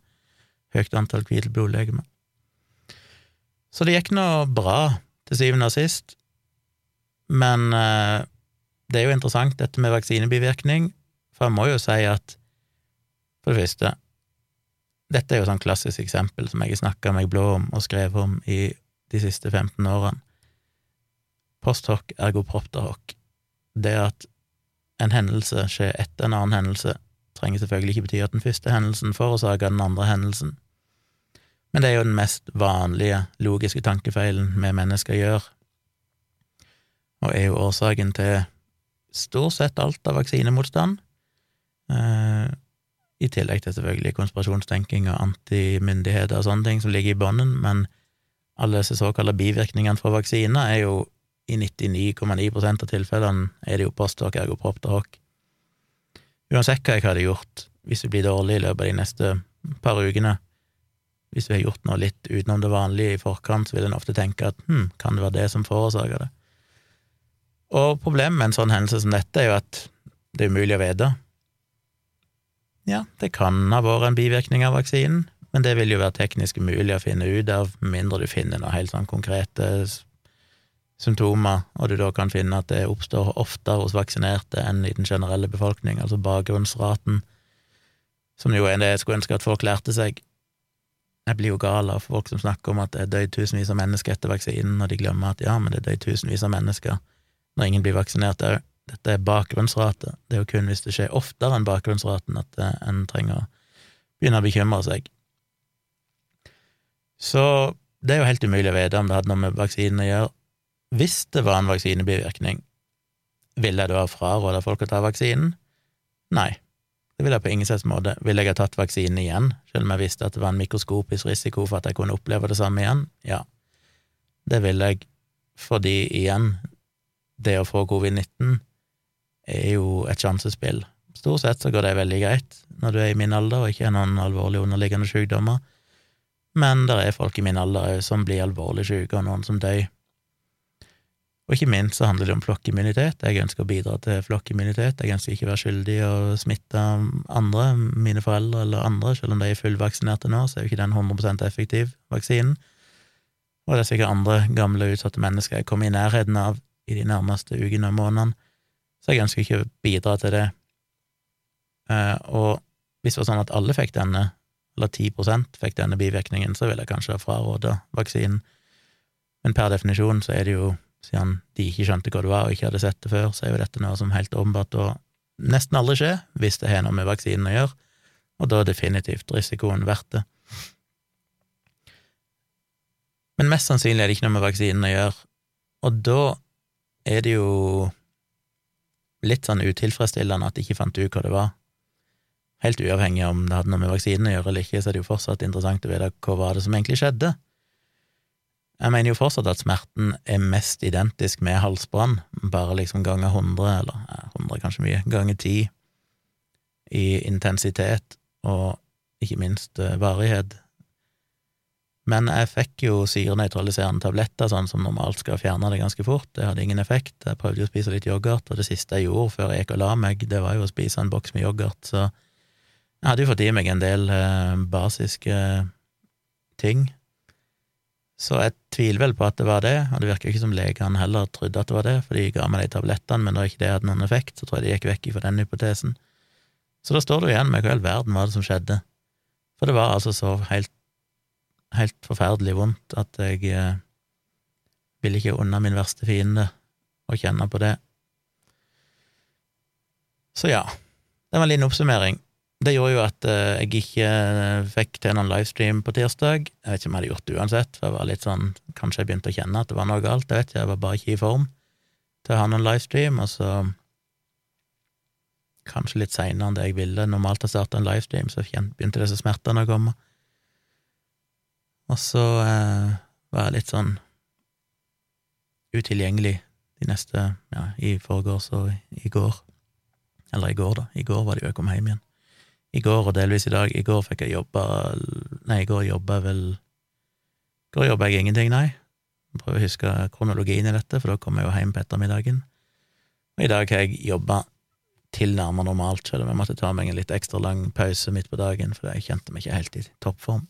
høyt antall hvite blodlegemer. Så det gikk nå bra, til syvende og sist, men eh, det er jo interessant, dette med vaksinebivirkning, for jeg må jo si at, for det første, dette er jo sånn klassisk eksempel som jeg har snakka meg blå om og skrevet om i de siste 15 årene. Post hoc ergo propter. Det at en hendelse skjer etter en annen hendelse, trenger selvfølgelig ikke bety at den første hendelsen forårsaker den andre hendelsen, men det er jo den mest vanlige logiske tankefeilen vi mennesker gjør, og er jo årsaken til stort sett alt av vaksinemotstand, eh, i tillegg til selvfølgelig konspirasjonstenking og antimyndigheter og sånne ting som ligger i bånden, men alle disse såkalte bivirkningene fra vaksiner er jo i 99,9% av tilfellene er det jo postdoc ergopropter hoc. Uansett hva jeg hadde gjort, hvis vi blir dårlig i løpet av de neste par ukene, hvis vi har gjort noe litt utenom det vanlige i forkant, så vil en ofte tenke at hm, kan det være det som forårsaker det? Og problemet med en sånn hendelse som dette er jo at det er umulig å vite. Ja, det kan ha vært en bivirkning av vaksinen, men det vil jo være teknisk umulig å finne ut av, mindre du finner noe helt sånn konkrete symptomer, og du da kan finne at det oppstår oftere hos vaksinerte enn i den generelle befolkning, altså bakgrunnsraten, som jo er det jeg skulle ønske at folk lærte seg. Jeg blir jo gal av folk som snakker om at det er døyd tusenvis av mennesker etter vaksinen, og de glemmer at ja, men det er døyd tusenvis av mennesker når ingen blir vaksinert òg. Dette er bakgrunnsrate. Det er jo kun hvis det skjer oftere enn bakgrunnsraten at eh, en trenger å begynne å bekymre seg. Så det er jo helt umulig å vite om det hadde noe med vaksinen å gjøre, hvis det var en vaksinebivirkning, ville jeg da fraråda folk å ta vaksinen? Nei, det ville jeg på ingen slags måte. Ville jeg ha tatt vaksinen igjen, selv om jeg visste at det var en mikroskopisk risiko for at jeg kunne oppleve det samme igjen? Ja, det ville jeg, fordi igjen, det å få covid-19 er jo et sjansespill. Stort sett så går det veldig greit når du er i min alder og ikke har noen alvorlige underliggende sykdommer, men det er folk i min alder som blir alvorlig syke, og noen som dør. Og ikke minst så handler det om flokkimmunitet. Jeg ønsker å bidra til flokkimmunitet. Jeg ønsker ikke å være skyldig å smitte andre, mine foreldre eller andre, selv om de er fullvaksinerte nå, så er jo ikke den 100% effektiv, vaksinen. Og det er sikkert andre gamle, utsatte mennesker jeg kommer i nærheten av i de nærmeste ukene og månedene, så jeg ønsker ikke å bidra til det. Eh, og hvis det var sånn at alle fikk denne, eller 10 fikk denne bivirkningen, så ville jeg kanskje ha fraråda vaksinen. Men per definisjon så er det jo siden de ikke skjønte hva det var og ikke hadde sett det før, så er jo dette noe som helt åpenbart og nesten aldri skjer hvis det har noe med vaksinen å gjøre, og da er definitivt risikoen verdt det. Men mest sannsynlig er det ikke noe med vaksinen å gjøre, og da er det jo litt sånn utilfredsstillende at de ikke fant ut hva det var. Helt uavhengig om det hadde noe med vaksinen å gjøre eller ikke, så er det jo fortsatt interessant å vite hva var det som egentlig skjedde. Jeg mener jo fortsatt at smerten er mest identisk med halsbrann, bare liksom ganger 100, eller ja, 100 kanskje mye, ganger 10 i intensitet og ikke minst uh, varighet. Men jeg fikk jo syrenøytraliserende tabletter, sånn som normalt skal fjerne det ganske fort. Det hadde ingen effekt. Jeg prøvde jo å spise litt yoghurt, og det siste jeg gjorde før jeg gikk og la meg, det var jo å spise en boks med yoghurt, så jeg hadde jo fått i meg en del eh, basiske ting så jeg tviler vel på at det var det, og det virker ikke som legene heller trodde at det var det, for de ga meg de tablettene, men da ikke det hadde noen effekt, så tror jeg de gikk vekk fra den hypotesen. Så da står du igjen med hva i all verden var det som skjedde, for det var altså så helt helt forferdelig vondt at jeg eh, vil ikke unna min verste fiende å kjenne på det. Så ja, det var en liten oppsummering. Det gjorde jo at eh, jeg ikke fikk til noen livestream på tirsdag. Jeg vet ikke om jeg hadde gjort det uansett, for jeg var litt sånn Kanskje jeg begynte å kjenne at det var noe galt, jeg vet ikke, jeg var bare ikke i form til å ha noen livestream, og så kanskje litt seinere enn det jeg ville normalt ha starta en livestream, så begynte disse smertene å komme. Og så eh, var jeg litt sånn utilgjengelig de neste ja, i forgårs og i går. Eller i går, da. I går var det jo jeg kom hjem igjen. I går og delvis i dag. I går fikk jeg jobba Nei, i går jobba jeg vel I går jobba jeg ingenting, nei. Jeg prøver å huske kronologien i dette, for da kom jeg jo hjem på ettermiddagen. Og i dag har jeg jobba tilnærmet normalt, selv om jeg måtte ta meg en litt ekstra lang pause midt på dagen, for jeg kjente meg ikke helt i toppform.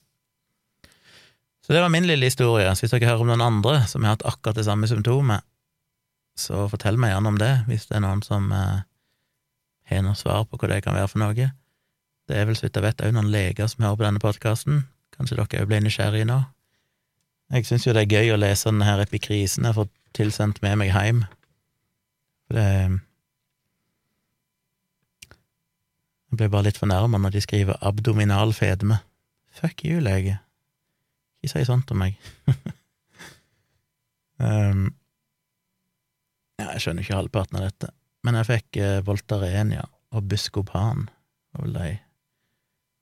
Så det var min lille historie. Så hvis dere hører om noen andre som har hatt akkurat det samme symptomet, så fortell meg gjerne om det, hvis det er noen som eh, har noe svar på hva det kan være for noe. Det er vel, så vidt jeg vet, òg noen leger som hører på denne podkasten. Kanskje dere òg ble nysgjerrige nå? Jeg syns jo det er gøy å lese denne her epikrisen jeg får tilsendt med meg hjem. For det Jeg ble bare litt fornærma når de skriver abdominal fedme. Fuck you, lege. Ikke si sånt om meg. um, ja, jeg skjønner ikke halvparten av dette, men jeg fikk eh, Voltarenia og Buscopan.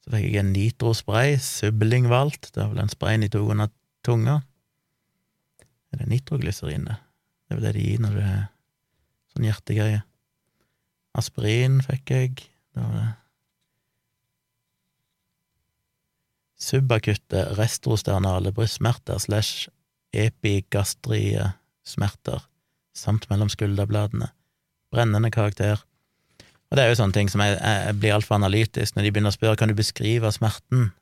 Så fikk jeg en nitrospray, Sublingvalt, det var vel den sprayen de tok under tunga. Er det nitroglyserin, det? Det er vel det de gir når det er sånn hjertegreie. Aspirin fikk jeg, det var det. Subakutte restrosternale brystsmerter slash epigastrie smerter, samt mellom skulderbladene. Brennende karakter. Og det er jo sånne ting som jeg, jeg blir altfor analytisk når de begynner å spørre kan du beskrive smerten.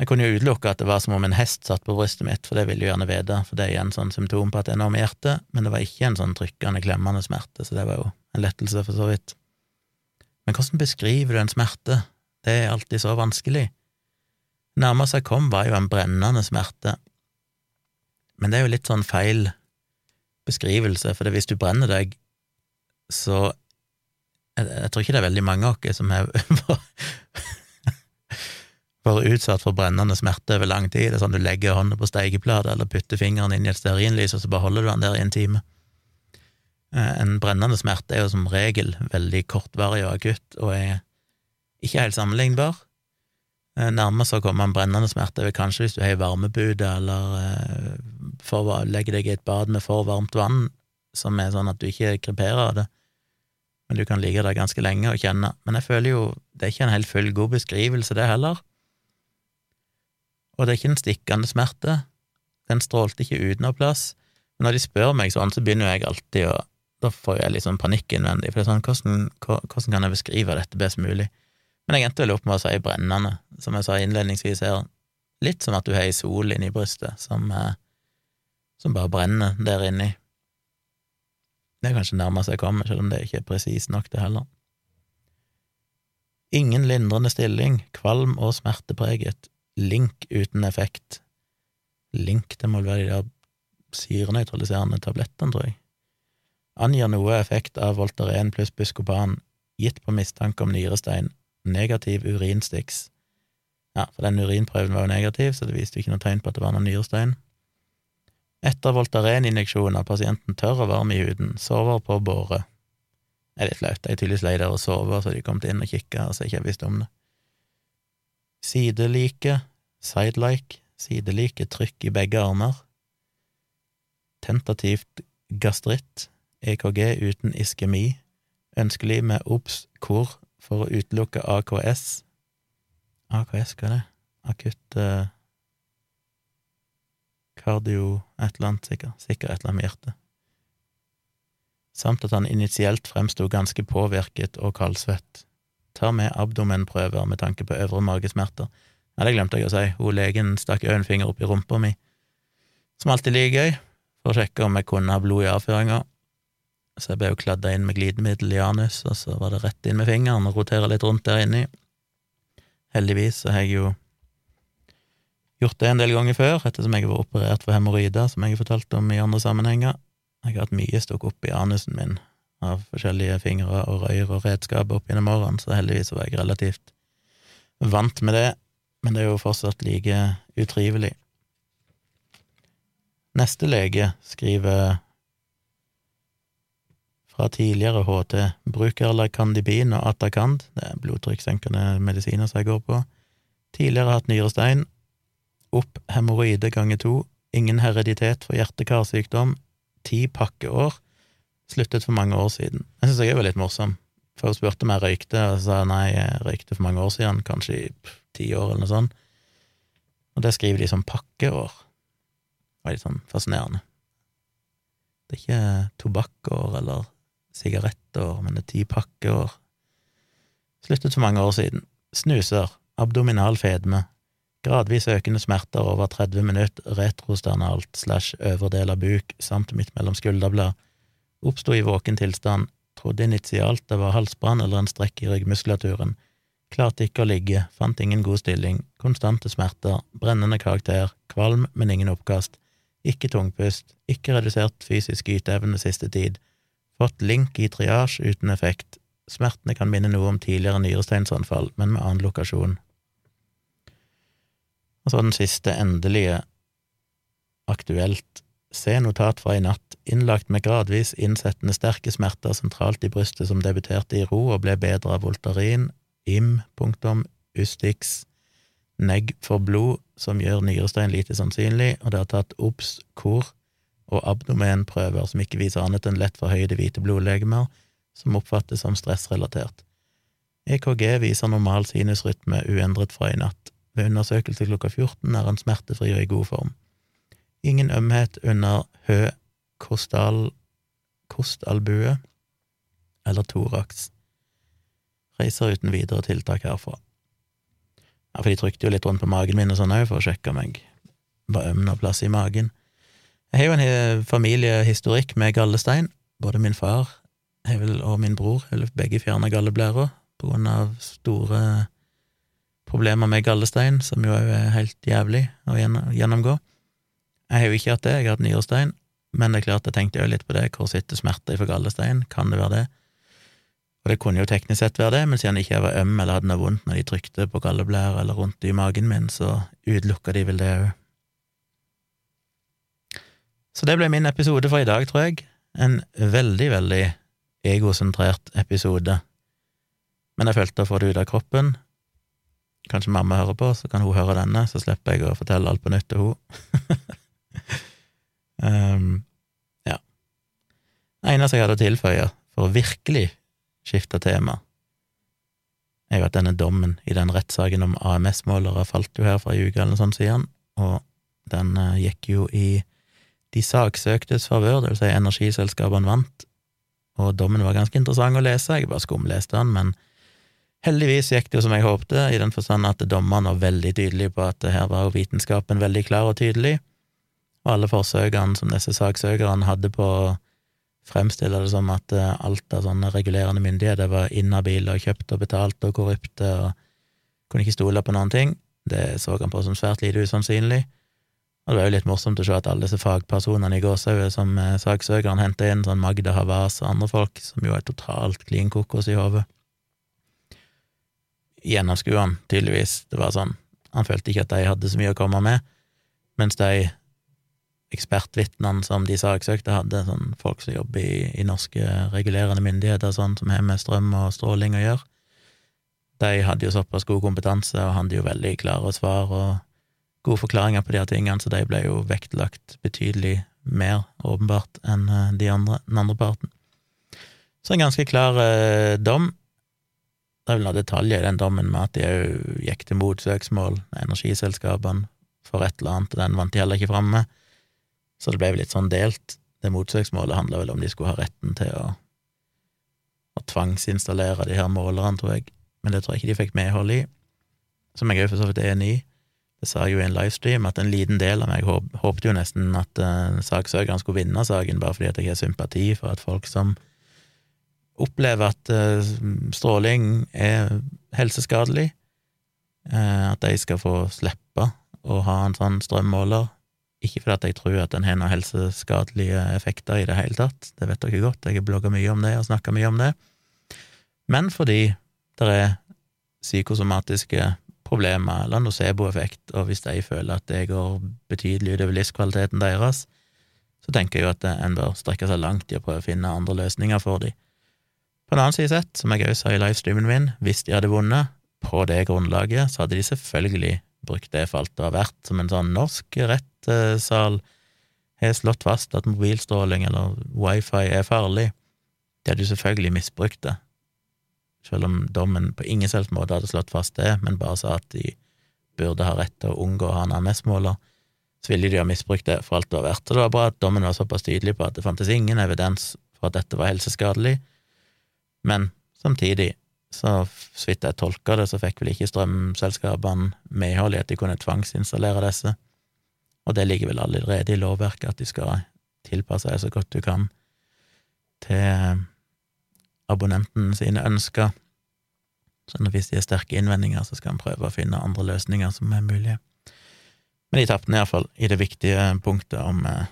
Jeg kunne jo utelukke at det var som om en hest satt på brystet mitt, for det vil du gjerne vite, for det er igjen sånn symptom på at det er noe med hjertet, men det var ikke en sånn trykkende, klemmende smerte, så det var jo en lettelse, for så vidt. Men hvordan beskriver du en smerte? Det er alltid så vanskelig. Nærmest jeg kom, var jo en brennende smerte, men det er jo litt sånn feil beskrivelse, for hvis du brenner deg, så jeg, jeg, tror ikke det er veldig mange av oss som har vært utsatt for brennende smerte over lang tid. Det er sånn du legger hånda på steikeplata eller putter fingeren inn i et stearinlys, og så bare holder du den der i en time. Eh, en brennende smerte er jo som regel veldig kortvarig og akutt, og er ikke helt sammenlignbar. Eh, nærmest å komme en brennende smerte er kanskje hvis du har ei varmepude, eller eh, for, legger deg i et bad med for varmt vann, som er sånn at du ikke kreperer av det men du kan ligge der ganske lenge og kjenne. Men jeg føler jo det er ikke en helt fullgod beskrivelse, det heller. Og det er ikke en stikkende smerte. Den strålte ikke ut noe plass. Men når de spør meg sånn, så begynner jeg alltid å Da får jeg litt sånn panikk innvendig, for det er sånn, hvordan, hvordan kan jeg beskrive dette best mulig? Men jeg endte vel opp med å si brennende, som jeg sa innledningsvis her. Litt som at du har ei sol inni brystet som, eh, som bare brenner der inni. Det er kanskje nærmest jeg kommer, selv om det ikke er presist nok, det heller. Ingen lindrende stilling, kvalm og smertepreget, link uten effekt. Link, det må vel være de der syrenøytraliserende tablettene, tror jeg. Angir noe effekt av Voltaren pluss Buscopan, gitt på mistanke om nyrestein, negativ urinstiks. Ja, for den urinprøven var jo negativ, så det viste jo ikke noe tegn på at det var noen nyrestein. Etter Voltaren-injeksjon er pasienten tørr og varm i huden, sover på båre. Det er litt flaut, jeg er tydeligvis lei der å sove, så de kom inn og kikka, så jeg ikke visste om det. Sidelike, sidelike, sidelike trykk i begge armer. Tentativt gastritt, EKG uten iskemi, ønskelig med OBS KOR for å utelukke AKS. AKS, hva er det? Akutt eh, Kardio et eller annet, sikkert. Sikkert et eller annet med hjertet. Samt at han initielt fremsto ganske påvirket og kaldsvett. Tar med abdomenprøver med tanke på øvre magesmerter. Ja, det glemte jeg å si. Hun legen stakk òg en finger opp i rumpa mi, som alltid like gøy, for å sjekke om jeg kunne ha blod i avføringa. Så jeg ble jo kladda inn med glidemiddel i anus, og så var det rett inn med fingeren og rotere litt rundt der inni. Heldigvis så har jeg jo gjort det en del ganger før, ettersom jeg har vært operert for hemoroider, som jeg har fortalt om i andre sammenhenger. Jeg har hatt mye stukket opp i anusen min av forskjellige fingre og røyr og redskaper opp gjennom årene, så heldigvis var jeg relativt vant med det, men det er jo fortsatt like utrivelig. Neste lege skriver fra tidligere HT bruker Lacandibin og Atacand, det er blodtrykkssenkende medisiner som jeg går på, tidligere hatt nyrestein, opp hemoroide ganger to, ingen hereditet for hjerte-karsykdom, ti pakkeår, sluttet for mange år siden. Jeg synes jeg er litt morsom, for hun spurte om jeg røykte, og jeg sa nei, jeg røykte for mange år siden, kanskje i ti år eller noe sånt, og det skriver de som pakkeår. Det var litt sånn fascinerende. Det er ikke tobakkår eller sigarettår, men det er ti pakkeår. Sluttet for mange år siden. Snuser, abdominal fedme, gradvis økende smerter over 30 minutter retrosternalt slash øverdel av buk samt midt mellom skulderblad, oppsto i våken tilstand, trodde initialt det var halsbrann eller en strekk i ryggmuskulaturen, klarte ikke å ligge, fant ingen god stilling, konstante smerter, brennende karakter, kvalm, men ingen oppkast, ikke tungpust, ikke redusert fysisk yteevne siste tid, fått link i triasje uten effekt, smertene kan minne noe om tidligere nyresteinsanfall, men med annen lokasjon. Og så den siste endelige, aktuelt, se notat fra i natt, innlagt med gradvis innsettende sterke smerter sentralt i brystet som debuterte i ro og ble bedre av Voltarin, im, punktum, Ustix, negg for blod, som gjør nyrestein lite sannsynlig, og det har tatt obs, kor og abdomenprøver som ikke viser annet enn lett forhøyde hvite blodlegemer, som oppfattes som stressrelatert. EKG viser normal sinusrytme uendret fra i natt. Ved undersøkelse klokka 14 er han smertefri og i god form. Ingen ømhet under hø, kostal, kostalbue eller thorax. Reiser uten videre tiltak herfra. Ja, for de trykte jo litt rundt på magen min og sånn òg, for å sjekke om jeg var øm noe plass i magen. Jeg har jo en familiehistorikk med gallestein. Både min far og min bror har begge fjerna galleblæra på grunn av store problemer med gallestein, som jo er helt jævlig å gjennomgå. Jeg har jo ikke hatt det, jeg har hatt nyrestein, men det er klart jeg tenkte jo litt på det, hvor sitter smerter for gallestein, kan det være det? Og det kunne jo teknisk sett være det, men siden jeg ikke var øm eller hadde noe vondt når de trykte på galleblæra eller rundt i magen min, så utelukka de vel det òg. Så det ble min episode for i dag, tror jeg. En veldig, veldig egosentrert episode. Men jeg følte å få det ut av kroppen, Kanskje mamma hører på, så kan hun høre denne, så slipper jeg å fortelle alt på nytt til hun. um, ja. Det eneste jeg hadde å tilføye, for å virkelig skifte tema, er jo at denne dommen i den rettssaken om AMS-målere falt jo her fra ei uke eller noe sånt siden, og den uh, gikk jo i de saksøktes favør, det vil si energiselskapene vant, og dommen var ganske interessant å lese, jeg bare skumleste den, men Heldigvis gikk det jo som jeg håpte, i den forstand at dommerne var veldig tydelige på at her var jo vitenskapen veldig klar og tydelig, og alle forsøkene som disse saksøkerne hadde på å fremstille det som at eh, alt av sånne regulerende myndigheter var inhabile og kjøpt og betalt og korrupte og kunne ikke stole på noen ting, det så han på som svært lite usannsynlig. Og det var jo litt morsomt å se at alle disse fagpersonene i gåsehauget som eh, saksøkeren henta inn, sånn Magda Havas og andre folk, som jo er totalt klin kokos i hodet gjennomskua han, tydeligvis. Det var sånn, han følte ikke at de hadde så mye å komme med, mens de ekspertvitnene som de saksøkte, hadde, sånn folk som jobber i, i norske regulerende myndigheter, sånn som har med strøm og stråling å gjøre, de hadde jo såpass god kompetanse og hadde jo veldig klare svar og gode forklaringer på de her tingene, så de ble jo vektlagt betydelig mer, åpenbart, enn eh, de andre, den andre parten. Så en ganske klar eh, dom, det er vel noen detaljer i den dommen med at de òg gikk til motsøksmål, energiselskapene, for et eller annet, og den vant de heller ikke fram med. Så det ble vel litt sånn delt. Det motsøksmålet handla vel om de skulle ha retten til å, å tvangsinstallere de her målerne, tror jeg, men det tror jeg ikke de fikk medhold i, som jeg òg for så vidt er enig i. Det sa jo i en livestream at en liten del av meg håp, håpte jo nesten at uh, saksøkeren skulle vinne saken, bare fordi at jeg har sympati for at folk som opplever at uh, stråling er helseskadelig, uh, at de skal få slippe å ha en sånn strømmåler. Ikke fordi at jeg tror at den har noen helseskadelige effekter i det hele tatt, det vet dere godt, jeg har blogga mye om det og snakka mye om det, men fordi det er psykosomatiske problemer eller nocebo-effekt, og hvis de føler at det går betydelig utover livskvaliteten deres, så tenker jeg jo at en bør strekke seg langt i å prøve å finne andre løsninger for dem. På en annen side sett, som jeg også sa i livestreamen min, hvis de hadde vunnet på det grunnlaget, så hadde de selvfølgelig brukt det for alt det har vært, som en sånn norsk rettssal har slått fast at mobilstråling eller wifi er farlig. De hadde jo selvfølgelig misbrukt det, selv om dommen på ingen selvs måte hadde slått fast det, men bare sa at de burde ha rett til å unngå å ha en AMS-måler, så ville de ha misbrukt det for alt det var verdt. Og det var bra at dommen var såpass tydelig på at det fantes ingen evidens for at dette var helseskadelig, men samtidig, så så vidt jeg tolka det, så fikk vel ikke strømselskapene medhold i at de kunne tvangsinstallere disse, og det ligger vel allerede i lovverket at de skal tilpasse seg så godt du kan til abonnenten sine ønsker. Sånn at hvis de har sterke innvendinger, så skal en prøve å finne andre løsninger som er mulige. Men de tapte iallfall i det viktige punktet om, eh,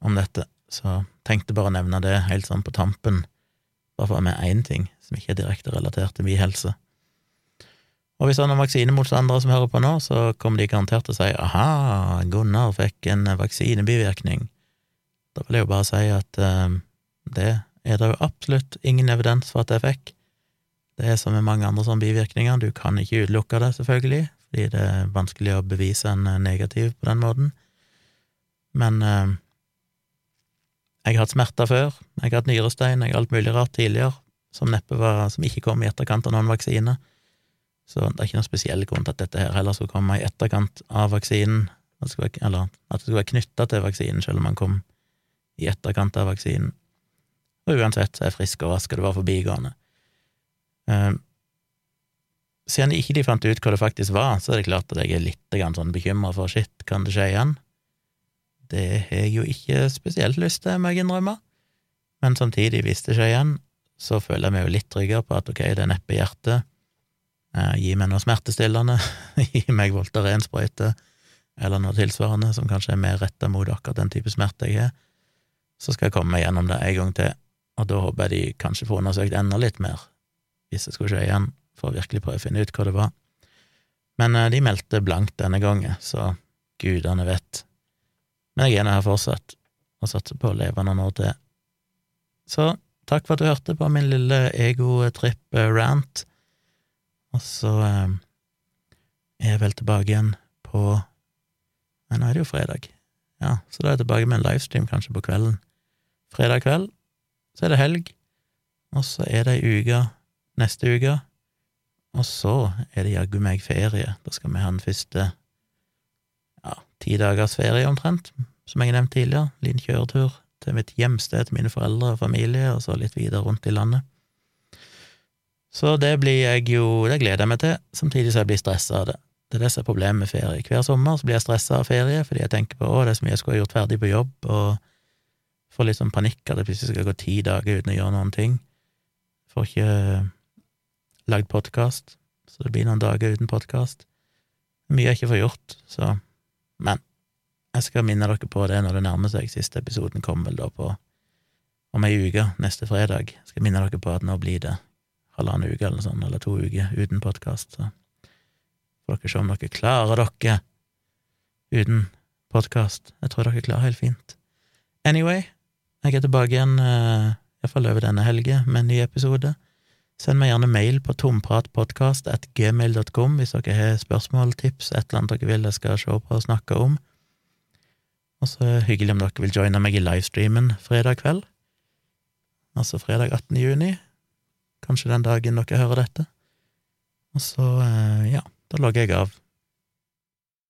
om, dette, så tenkte bare å nevne det helt sånn på tampen, bare for å ha med én ting som ikke er direkte relatert til min helse. Og hvis det er noen vaksinemotstandere som hører på nå, så kommer de garantert til å si aha, Gunnar fikk en vaksinebivirkning. Da vil jeg jo bare si at uh, det er det jo absolutt ingen evidens for at jeg fikk. Det er som med mange andre sånne bivirkninger, du kan ikke utelukke det, selvfølgelig, fordi det er vanskelig å bevise en eh, negativ på den måten. Men eh, jeg har hatt smerter før, jeg har hatt nyrestein, jeg har alt mulig rart tidligere, som neppe var, som ikke kom i etterkant av noen vaksine. Så det er ikke noen spesiell grunn til at dette her heller skulle komme i etterkant av vaksinen, eller at det skulle være knytta til vaksinen, selv om man kom i etterkant av vaksinen. Og uansett så er jeg frisk og rask, og det var forbigående. Uh, siden ikke fant ut hva det faktisk var, så er det klart at jeg er litt sånn bekymra for shit, kan det skje igjen? Det har jeg jo ikke spesielt lyst til, må jeg innrømme, men samtidig, hvis det skjer igjen, så føler jeg meg jo litt tryggere på at ok, det er neppe hjertet, eh, gi meg noe smertestillende, gi meg Voltaren-sprøyte, eller noe tilsvarende som kanskje er mer retta mot akkurat den type smerte jeg har, så skal jeg komme meg gjennom det en gang til, og da håper jeg de kanskje får undersøkt enda litt mer, hvis det skulle skje igjen, for å virkelig prøve å finne ut hva det var. Men eh, de meldte blankt denne gangen, så gudene vet. Men jeg er nå her fortsatt, og satser på å leve noen år til. Så takk for at du hørte på min lille egotripp-rant, og så eh, er jeg vel tilbake igjen på Nei, nå er det jo fredag. Ja, så da er jeg tilbake med en livestream kanskje på kvelden. Fredag kveld så er det helg, og så er det ei uke neste uke, og så er det jaggu meg ferie. Da skal vi ha den første ja, ti dagers ferie omtrent, som jeg har nevnt tidligere. Liten kjøretur til mitt hjemsted, til mine foreldre og familie, og så litt videre rundt i landet. Så det blir jeg jo Det gleder jeg meg til, samtidig som jeg blir stressa av det. Det er det som er problemet med ferie. Hver sommer så blir jeg stressa av ferie fordi jeg tenker på å, det er så mye jeg skulle ha gjort ferdig på jobb, og får litt sånn panikk at det plutselig skal gå ti dager uten å gjøre noen ting. Får ikke eh, lagd podkast, så det blir noen dager uten podkast. Mye jeg ikke får gjort, så Men jeg skal minne dere på det når det nærmer seg. Siste episoden kommer vel da på om ei uke, neste fredag. Jeg skal minne dere på at nå blir det halvannen uke eller sånn, eller to uker uten podkast, så får dere se om dere klarer dere uten podkast. Jeg tror dere klarer helt fint. Anyway, jeg er tilbake igjen, uh, iallfall over denne helga, med en ny episode. Send meg gjerne mail på tompratpodkast.gmail.com hvis dere har spørsmål, tips, et eller annet dere vil jeg skal se på og snakke om. Og så hyggelig om dere vil joine meg i livestreamen fredag kveld, altså fredag 18. juni, kanskje den dagen dere hører dette. Og så, uh, ja, da logger jeg av